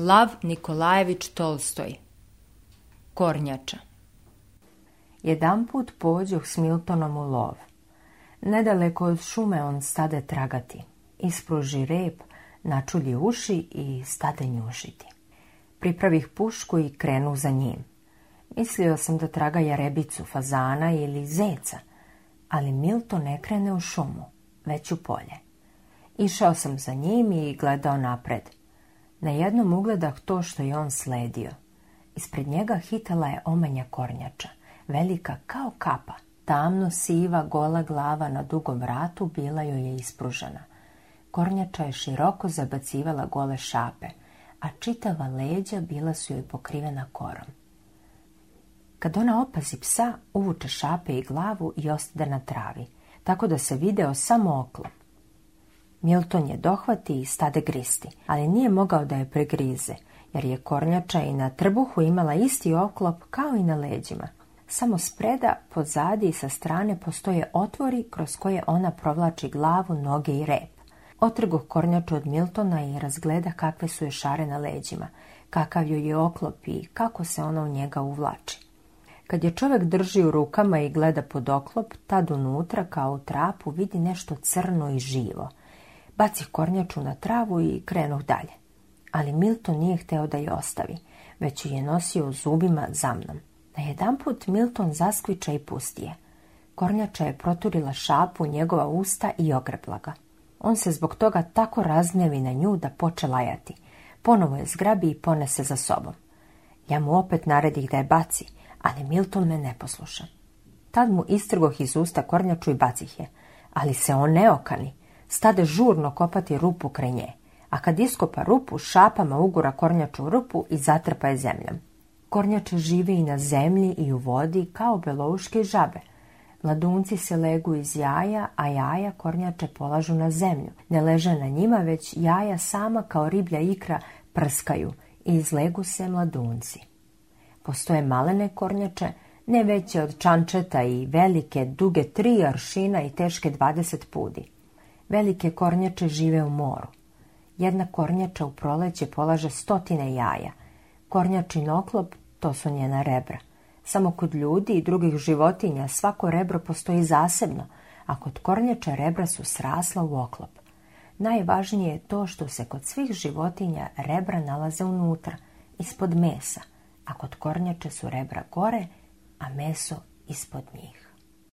Lav Nikolajević Tolstoj Kornjača Jedanput pođoh s Miltonom u lov. Nedaleko od šume on stade tragati. Ispruži rep, načulji uši i stade njušiti. Pripravih pušku i krenu za njim. Mislio sam da traga jarebicu, fazana ili zeca, ali Milton ne krene u šumu, već u polje. Išao sam za njim i gledao napred. Na jednom ugledah to što je on sledio. Ispred njega hitala je omenja kornjača, velika kao kapa. Tamno siva gola glava na dugom vratu bila joj je ispružena. Kornjača je široko zabacivala gole šape, a čitava leđa bila su joj pokrivena korom. Kad ona opazi psa, uvuče šape i glavu i ostade na travi, tako da se video samo oklop. Milton je dohvati i stade gristi, ali nije mogao da je pregrize, jer je kornjača i na trbuhu imala isti oklop kao i na leđima. Samo spreda, pozadi i sa strane postoje otvori kroz koje ona provlači glavu, noge i rep. otrgu kornjaču od Miltona i razgleda kakve su je šare na leđima, kakav joj je oklop i kako se ona u njega uvlači. Kad je čovjek drži u rukama i gleda pod oklop, tad unutra kao u trapu vidi nešto crno i živo – baci kornjaču na travu i krenuh dalje. Ali Milton nije hteo da je ostavi, već je nosio zubima za mnom. Na jedan put Milton zaskviča i pusti je. Kornjača je proturila šapu njegova usta i ogrebla ga. On se zbog toga tako raznevi na nju da poče lajati. Ponovo je zgrabi i ponese za sobom. Ja mu opet naredih da je baci, ali Milton me ne posluša. Tad mu istrgoh iz usta kornjaču i bacih je, ali se on ne okani stade žurno kopati rupu kraj nje, a kad iskopa rupu, šapama ugura kornjaču rupu i zatrpa je zemljom. Kornjače živi i na zemlji i u vodi kao belouške žabe. Mladunci se legu iz jaja, a jaja kornjače polažu na zemlju. Ne leže na njima, već jaja sama kao riblja ikra prskaju i izlegu se mladunci. Postoje malene kornjače, ne veće od čančeta i velike, duge tri aršina i teške dvadeset pudi. Velike kornjače žive u moru. Jedna kornjača u proleće polaže stotine jaja. Kornjačin oklop, to su njena rebra. Samo kod ljudi i drugih životinja svako rebro postoji zasebno, a kod kornjača rebra su srasla u oklop. Najvažnije je to što se kod svih životinja rebra nalaze unutra, ispod mesa, a kod kornjače su rebra gore, a meso ispod njih.